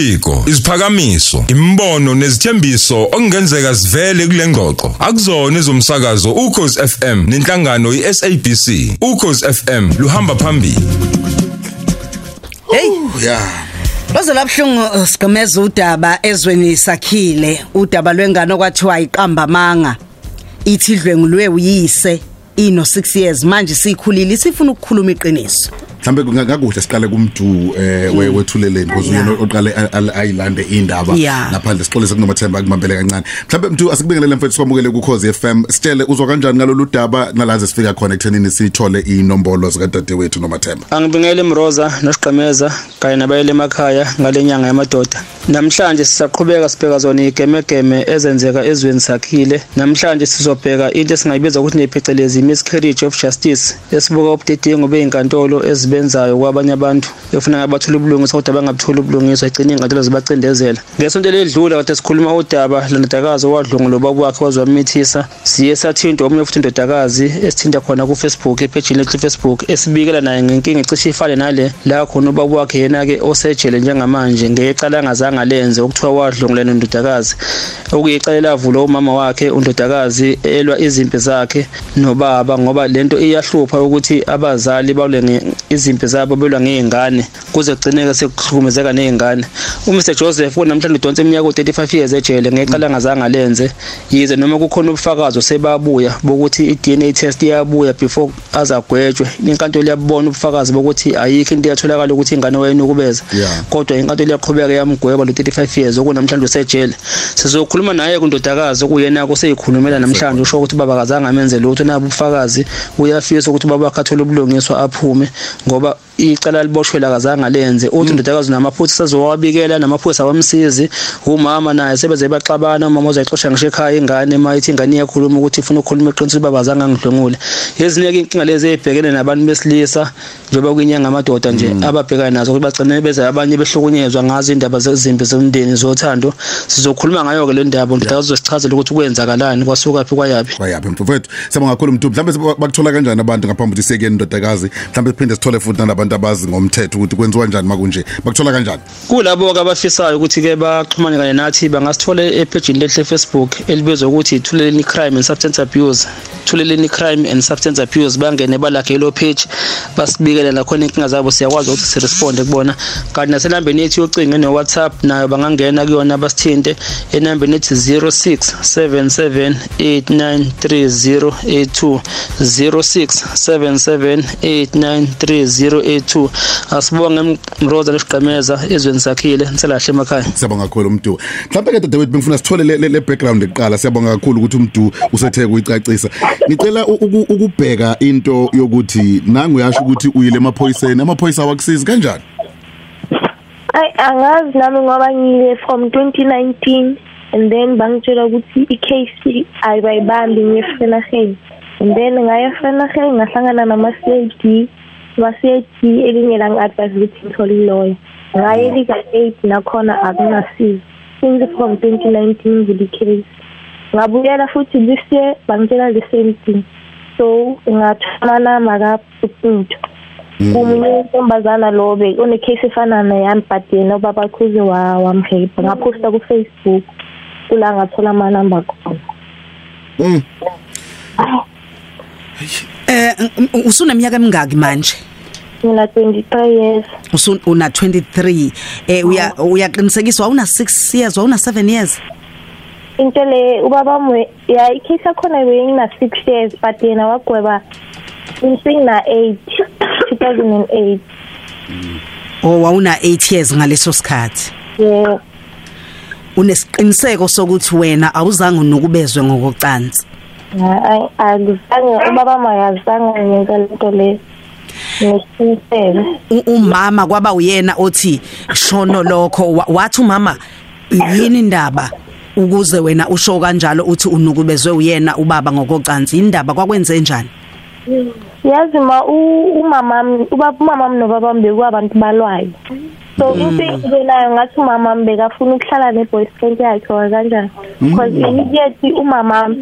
Ubuciko, isiphakamiso, imbono nezithembiso okungenzeka sivele kule ngxoxo. Akuzona ezomsakazo ukhozi FM nenhlangano iSABC. Ukhozi FM luhamba phambili. Hey, yeah Loze labhlungu sigomeza udaba ezweni sakhile, udaba lwengane okwathiwa iqamba manga. Ithi dlwengulwe uyise ino 6 years manje sikhulile sifuna ukukhuluma iqiniso. Mhlambe kungakuhle siqale kumdu eh wethuleleni because Yeah. uyena oqale a- ayilande indaba Yeah. laphandle sixolise kunomathemba kumambele kancane mhlambe mntu asikubingelele mfethu sikwamukele kukhozi FM sitshele uzwa kanjani ngalolu daba nalaze sifika khona ekuthenini sithole inombolo zikadadewethu nomathemba Angibingelele Mroza noSiqemeza kanye nabayele emakhaya ngalenyanga yamadoda. Namhlanje sisaqhubeka sibheka zona igemegeme ezenzeka ezweni sakhile. Namhlanje sizobheka into esingayibiza ukuthi nephecelezi miscarriage of justice esibuka ubudedengu beyinkantolo ezibenzayo kwabanye abantu efuna abathula ubulungiswa kodwa bangabutholi ubulungiswa igcina inkantolo zibacindezela. Ngesonto ledlula kade sikhuluma udaba lendodakazi owadlungu lobaba wakhe wazwamithisa. Siye sathinta omunye futhi indodakazi esithinta khona ku Facebook epage lethu Facebook esibikela naye ngenkinga ecishe ifane nale la khona ubaba wakhe yena ke osejele njengamanje ngecala angazange lenze ukuthiwa wadlungulela indodakazi okuyicala lavula umama wakhe undodakazi elwa izimpi zakhe nobaba ngoba lento iyahlupha ukuthi abazali balwe nge- izimpi zabo belwa ngezingane kuze kugcineke sekuhlukumezeka nezingane uMr Joseph namhlanje udonse iminyaka u35 years ejele ngecala angazange lenze yize noma kukhona ubufakazi osebabuya bokuthi iDNA test iyabuya before azagwetshwe inkantolo yabona ubufakazi bokuthi ayikho into eyatholakala ukuthi ingane wayenukubeza Yeah. kodwa inkantolo iyaqhubeka yamgweba lo 35 years okunamhlanje usejele. Sizokhuluma naye kundodakazi okuyena kuseyikhulumela namhlanje usho ukuthi baba kazange amenze lutho. Nabo ubufakazi uyafisa ukuthi baba akhathole ubulungiswa aphume ngoba icala liboshwela kazange lenze uthi indodakazi namaphutha sazowabikela namaphutha awamsizi. Umama naye sebeze baxabana umama uzayixosha ngisho ekhaya ingane mayithi ingane iyakhuluma ukuthi ifuna ukukhuluma iqiniso ukuthi baba kazange ngidlungule ezinye ke inkinga lezi ezibhekene nabantu besilisa njengoba kuyinyanga amadoda nje ababhekana nazo ukuthi bagcine beze abanye behlukunyezwa ngazo indaba zezimpi zomndeni zothando. Sizokhuluma ngayo ke le ndaba ndodakazi uzosichazela ukuthi kwenzakalani kwasuka phi kwayaphi. Kwayaphi mfowethu? Siyabonga kakhulu mntu mhlambe siba- bakuthola kanjani abantu ngaphambi ukuthi sekuyeni indodakazi mhlambe siphinde sithole futhi nabantu abazi ngomthetho ukuthi kwenziwa kanjani makunje bakuthola kanjani? Kulabo ke abafisayo ukuthi ke baxhumane kanye nathi bangasithola epage lethu Facebook elibizwa ukuthi thuleleni crime and substance abuse. Thuleleni crime and substance abuse bangene balakhe lo page basibikele la khona inkinga zabo siyakwazi ukuthi siresponde kubona. Kanti nasenambeni yethu yocingo ne WhatsApp nayo bangangena kuyona basithinte enambeni ethi 0677893082 0677893082 asibonge mroza lesiqemeza ezweni sakhile niselahle emakhaya. Siyabonga kakhulu mntu mhlambe ke dadewethu bengifuna sithole le- le le background eqala siyabonga kakhulu ukuthi umntu usethe kuyicacisa ngicela u- uku- ukubheka into yokuthi nangu uyasho ukuthi uyile emaphoyiseni. Amaphoyisa awakusizi kanjani? Ay angazi nami ngoba ngile from 2019 and then bangitshela ukuthi i-case ayibayibambi ngefenaheni and then ngaya efenaheni ngahlangana nama-CID ama-CID elinye langi-advise ukuthi ngithole i-lawyer ngaya e-legal aid nakhona akungasizi since from 2019 ngile case. Ngabuyela futhi this year bangitshela the same thing. So ngathumana makabhututho kumunye intombazana lo be unecase efana neyami but yena ubaba khuze wamhepha ngaphosta ku-facebook. Kula ngathola amanamba khona. Mm. Eh usuneminyaka emingaki manje? mina twenty-three years Usun una 23 eh uya uyaqinisekiswa una 6 years una 7 years? into le ubaba wami ya icase yakhona beyingina-six years but yena wagweba thousand and eight Oh wawuna 8 years ngaleso sikhathi. yebo Unesiqiniseko sokuthi wena awuzange unukubezwe ngokocansi. Hayi, akuzange ubaba makazange ngenza lento le nesiqiniseko U- Umama kwaba uyena othi shono lokho. Wa- wathi umama yini indaba ukuze wena usho kanjalo uthi unukubezwe uyena ubaba ngokocansi? Indaba kwakwenze njani? yazi ma u- umamami ubaba umamami nobabami bekuwabantu balwayo. So into nayo ngathi umamami bekafuna ukuhlala ne-boyfriend yakhe kanjani? Because immediately umamami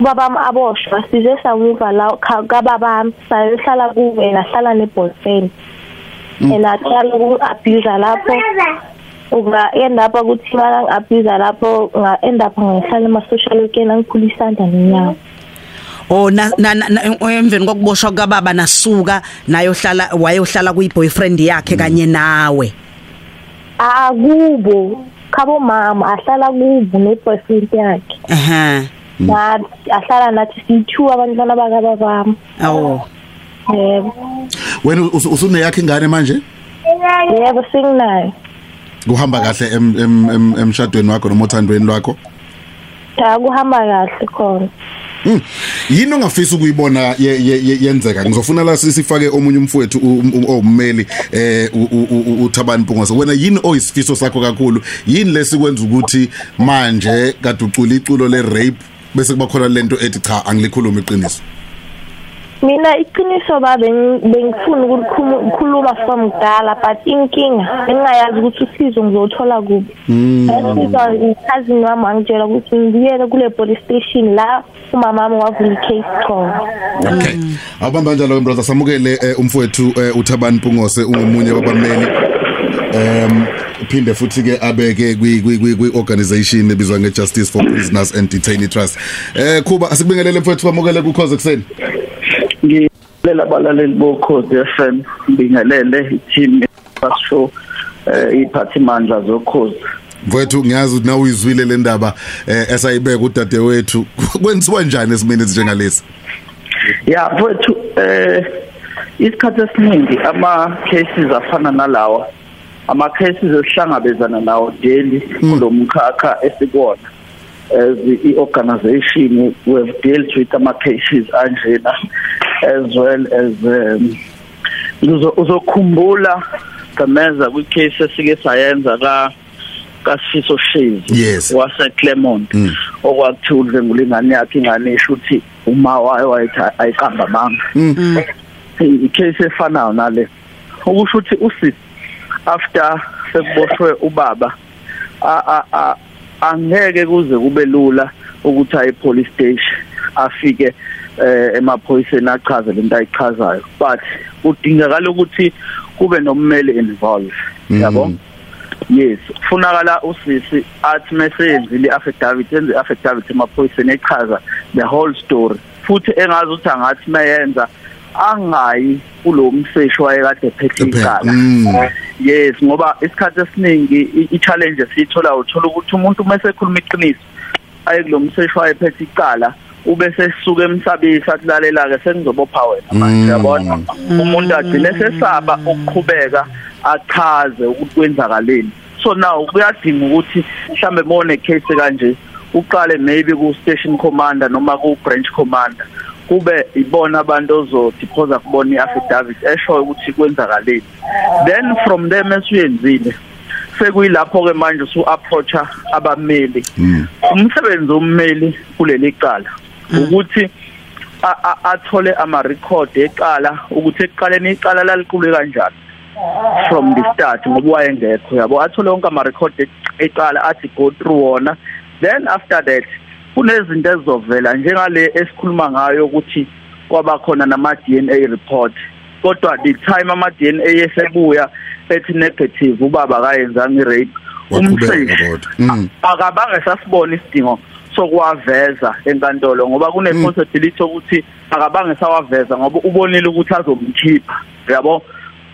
ubabami aboshwa. Size samuva la kababami sayohlala kuwe nahlala ne-boyfriend. And aqala uku-abusa lapho. Ukunga end up ukuthi mana ngi-abuse lapho nga end up ngihlala ema-social workeni angiphula isandla nenyawo oh na na- emveni kokuboshwa kababa nasuka nayohlala wayohlala kuyiboyfriend yakhe kanye nawe. Akubo. Khabo mama ahlala kubo ne-boyfriend yakhe. Ehe nathi ahlala nathi siyi-two abantwana bakababami oh yebo. Wena us- usuneyakhe ingane manje? Yebo senginayo. Kuhamba kahle em- em- em- emshadweni wakho noma othandweni lwakho? Cha kuhamba kahle khona. Yini ongafisa ukuyibona ye- ye- ye- yenzeka? Ngizofuna la sifake omunye umfowethu u- u- owummeli eh u- u- u- uThabani Mpungose wena yini oyisifiso sakho kakhulu? Yini lesikwenza ukuthi manje kade ucula iculo le rape bese kuba khona lento ethi cha angilikhuluma iqiniso? Mina iqiniso ba beng- bengifuna ukukhuluma from kudala but inkinga engingayazi ukuthi usizo ngizothola kuphi. Asizwa cousin wami wangitshela ukuthi ngibuyele kule police station la umama wami wavula i-case khona. Okay. Awubamba kanjalo ke brother samukele eh, umfowethu eh, uThabani Mpungose ungomunye wabameli um phinde futhi ke abeke kwi kwi kwi- kwi organization ebizwa nge Justice for Prisoners and Detainee Trust. Eh kuba asikubingelele mfowethu bamukele ku cause ekseni ngilela abalaleli bokhozi FM ngibingelele i-team basho eh iphathi mandla zokhozi. Mfowethu ngiyazi ukuthi nawe uyizwile le ndaba eh esayibeka udade wethu kwenziwa njani esimeni njengalesi ya mfowethu eh isikhathi esiningi ama cases afana nalawa ama cases esihlangabezana nawo daily kulomkhakha esikuwona as i-organization we have dealt with ama cases anjena. As well as um, uzo- uzokhumbula gameza kwi case esike sayenza ka kaSifiso Shezi Yes. wase Claremont Mm. okwakuthiwa udlengula ingane yakhe ingane isho ukuthi uma wayo wayithi ayiqamba manga Mm. icase efanayo nale ukusho ukuthi usisi after sekuboshwe ubaba a a a angeke kuze kube lula ukuthi aye police station afike eh emaphoyiseni achaze lento ayichazayo. But kudingakala ukuthi kube nommeli involved yabo? Yes. Kufunakala usisi athi mesenzile affidavit enze affidavit emaphoyiseni echaza the whole story. Futhi engazi ukuthi angathi mayenza angayi kulo mseshi wayekade ephethe icala. Mm. yes ngoba isikhathi esiningi i-challenge esiyithola uthola ukuthi umuntu mase ekhuluma iqiniso aye kulo mseshi wayephethe icala ube sesisuka emsabisa athi lalela ke sengizobopha wena manje yabona umuntu agcine sesaba ukuqhubeka achaze ukuthi kwenzakaleni. So now kuyadinga ukuthi mhlambe mone case kanje uqale maybe ku station commander noma ku branch commander kube ibona abantu ozodepose kubona i-affidavit esho ukuthi kwenzakaleni. Then from there mesuyenzile sekuyilapho ke manje usu approacha abameli umsebenzi wommeli kuleli cala. Ukuthi a- a- athole ama record eqala ukuthi ekuqaleni icala laliqulwe kanjani from the start ngoba wayengekho yabo? Athole wonke ama record eqala athi go through wona. Then after that kunezinto ezizovela njengale esikhuluma ngayo ukuthi kwaba khona nama DNA report. Kodwa the time ama DNA esebuya ethi negative ubaba akayenzanga irape Waqhubeka umseshi kodwa. Mm. akabange sasibona isidingo sokuwaveza enkantolo ngoba kune possibility ukuthi akabange sawaveza ngoba ubonile ukuthi azomkhipha yabo?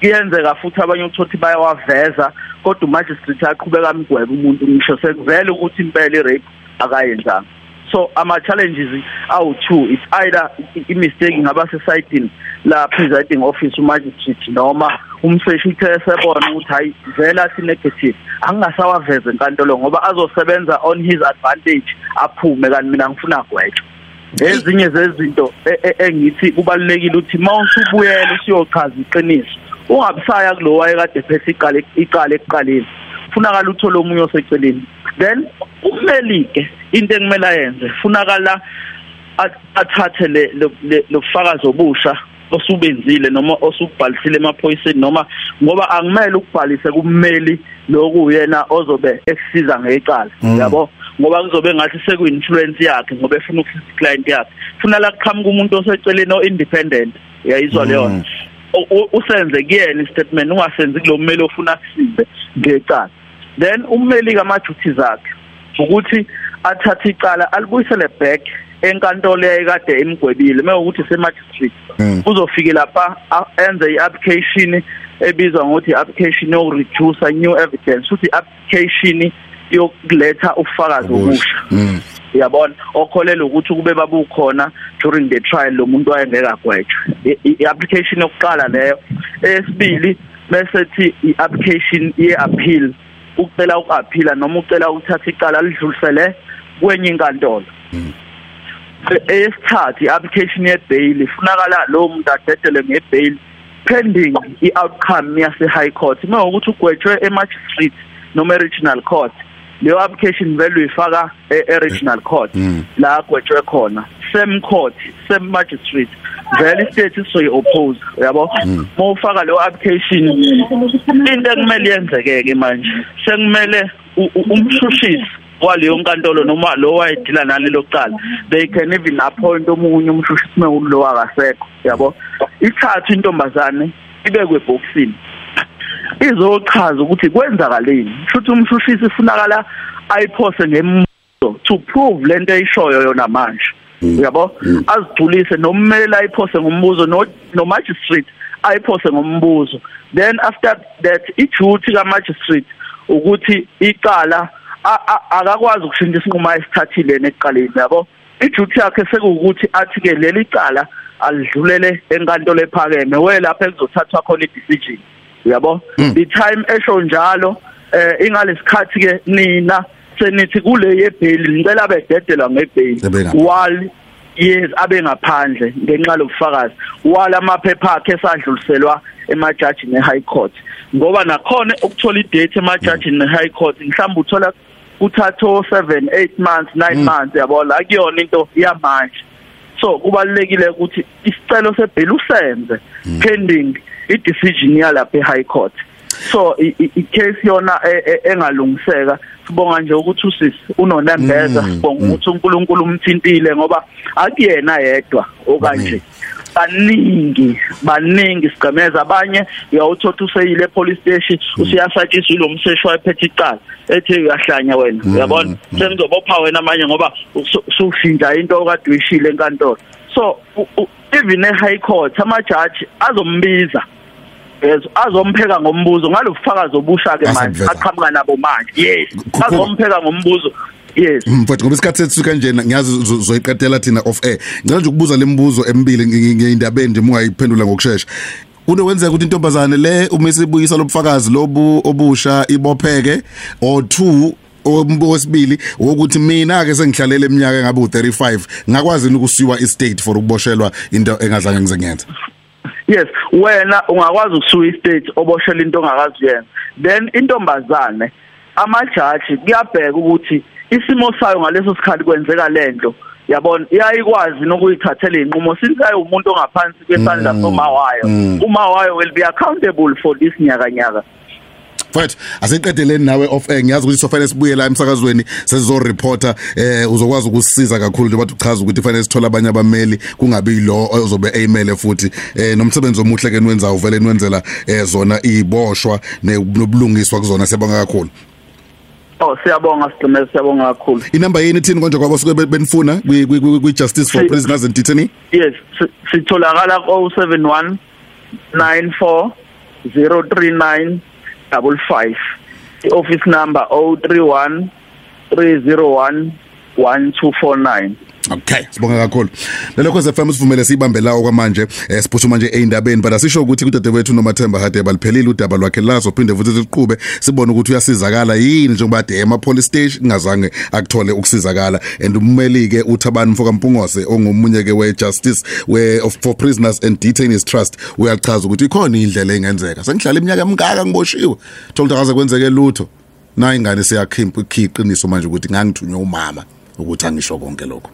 Kuyenzeka futhi abanye uthothi bayawaveza kodwa umagistrate aqhubeka amgwebe umuntu ngisho sekuvela ukuthi impela irape akayenzanga. So ama challenges awu two it's either i- i mistake ngaba sesayidini la presiding office umagistrate noma umseshi uthe sebona ukuthi hayi vela athi negative angingasawaveza enkantolo ngoba azosebenza on his advantage aphume kanti mina ngifuna gwetsho ezinye zezinto e- e- engithi kubalekile ukuthi mawusubuyela usiyochaza iqiniso ungabisaya kulo wayekade ephethe iqale iqale ekuqaleni. Funakala uthole omunye oseceleni. Then umelike. Into ekumele ayenze funakala a- athathe le lo- le- lobufakazi obusha osubenzile noma osubhalisile emaphoyiseni noma ngoba akumele ukubhalise kummeli lokuyena ozobe ekusiza ngecala yabo? Ngoba kuzobe ngathi sekuinfluence yakhe ngoba efuna ukusiza client yakhe. Funa la kuqhamuka umuntu oseceleni o independent yayizwa leyo u- usenze kuyena istatement ungasenzi kulo mmeli ofuna kusize ngecala. Then ummeli kamaduties akhe ukuthi athathe icala alibuyisele back enkantolo eyayikade emgwebile mekuthi semagistrate Mm. uzofike lapha a- enze i-application ebizwa ngokuthi i-application yokureduce new evidence futhi i-application yokuletha ubufakazi obusha. Mm. yabona okholela ukuthi kube babukhona during the trial lo muntu wayengeke agwetshwe I- i- i-application yokuqala leyo. Eyesibili bese thi i-application ye-appeal. Ucela uku-aphila noma ucela ukuthatha icala lidlulisele kwenye inkantolo. E- eyesithathu i-application ye-bail ifunakala lowo muntu adedele nge-bail pending i-outcome yase-high court. Uma ukuthi ugwetshwe e-magistrate noma e-regional court leyo application vele uyifaka e- e-regional court la agwetshwe khona. Same court same magistrate. Vele istate isoyi-oppose yabo? Uma ufaka leyo application into ekumele yenzeke-ke manje sekumele umshushisi waleyo nkantolo noma lo wayedila nalelo cala they can even appoint omunye umshushisi mekulo akasekho yabo? Ithathu intombazane ibekwe eboxini izochaza ukuthi kwenzakaleni futhi umshushisi ufunakala ayiphose ngembuzo to prove lento eyishoyo yona manje. Uyabo azigculise nommeli ayiphose ngombuzo no magistrate ayiphose ngombuzo. Then after that iduty ka magistrate ukuthi icala akakwazi ukushintsha isinqumo ayisithathile nekuqaleni yabo? Iduty yakhe sekuwukuthi athi ke leli cala alidlulele enkantolo ephakeme we lapha ekuzothathwa khona i-decision uyabo the time esho njalo eh ingalesikhathi ke nina senithi kule yebheli ngicela bededela ngebheli. Ebengaphandle. wal yes abe ngaphandle ngenxa lobufakazi wala amaphepha akhe esadluliselwa emajajini e-high court. Ngoba nakhona ukuthola idate emajajini e-high court mhlawumbe uthola kuthatha 7 8 months 9 months yabo la kuyona into yamanje. So kubalekile ukuthi isicelo sebheli usenze pending i-decision yalapha e-high court. So i-case yona e- e- engalungiseka. Sibonga nje ukuthi usisi unonembeza sibonga ukuthi uNkulunkulu umthintile ngoba akuyena yedwa okanje. Baningi. Baningi sigcemeza abanye uyawuthatha useyile police station usiyasatshiswa lo mseshi wayephethe icala. Ethi uyahlanya wena. Uyabona? sengizobopha wena amanye ngoba usu- usushintsha into okade uyishile enkantolo. So even e-high court amajaji azombiza. Yes azompheka ngombuzo ngalofakazi obusha ke manje aqhamuka nabo manje. Yes azompheka ngombuzo. Yes. Mfowethu ngoba isikhathi sethu kanjena ngiyazi uzo- uzoyiqedela thina off air. Ngicela nje ukubuza lemibuzo emibili ngeindabeni nje mungayiphendula ngokusheshsha kunokwenzeka ukuthi intombazane le uma isibuyisa lobufakazi lobu obusha ibopheke or two ombosibili ukuthi mina ke sengihlalele eminyaka engabe u35 ngakwazi ukusiwa estate for ukuboshelwa into engazange ngize ngiyenze yes wena ungakwazi ukusuka istate oboshela into ongakazi yenza then intombazane amajaji kuyabheka ukuthi isimo sayo ngaleso sikhathi kwenzeka lento yabona iyayikwazi nokuyithathela inqumo since ayi umuntu ongaphansi kwesandla soma wayo uma wayo will be accountable for this nyaka nyaka Mfowethu asiqedeleni nawe off air. Ngiyazi ukuthi sofanele sibuye la emsakazweni sesizo reporter eh uzokwazi ukusisiza kakhulu njengoba uchaza ukuthi fanele sithola abanye abameli kungabi lo ozobe email futhi. Eh nomsebenzi omuhle ke niwenza uvele niwenzela eh zona iboshwa ne- nobulungiswa kuzona. Siyabonga kakhulu. Oh siyabonga sigcine siyabonga kakhulu. Inamba yini thini konje kwabo suke be- benifuna? Kwi justice for prisoners and detainees yes si- sitholakala ko 71 94 039 55 i-office number 031 301 1249 Okay. Sibonga kakhulu. Lelo khoze FM sivumele sibambe lawo kwamanje eh, siphuthuma nje eindabeni but asisho ukuthi kudadewethu noMathemba hade baliphelile udaba lwakhe lazo phinde futhi siqhube sibone ukuthi uyasizakala yini njengoba ade ema police station ngazange akuthole ukusizakala. And ummeli ke uthabani mfoka Mpungose ongumunye ke we justice we of for prisoners and detainees trust uyachaza ukuthi ikhona indlela engenzeka. Sengihlala iminyaka emingaka ngiboshiwe. Thola ukuthi akaze kwenzeke lutho. Na ingane siyakhipha iqiniso manje ukuthi ngangithunywa umama ukuthi angisho konke lokho.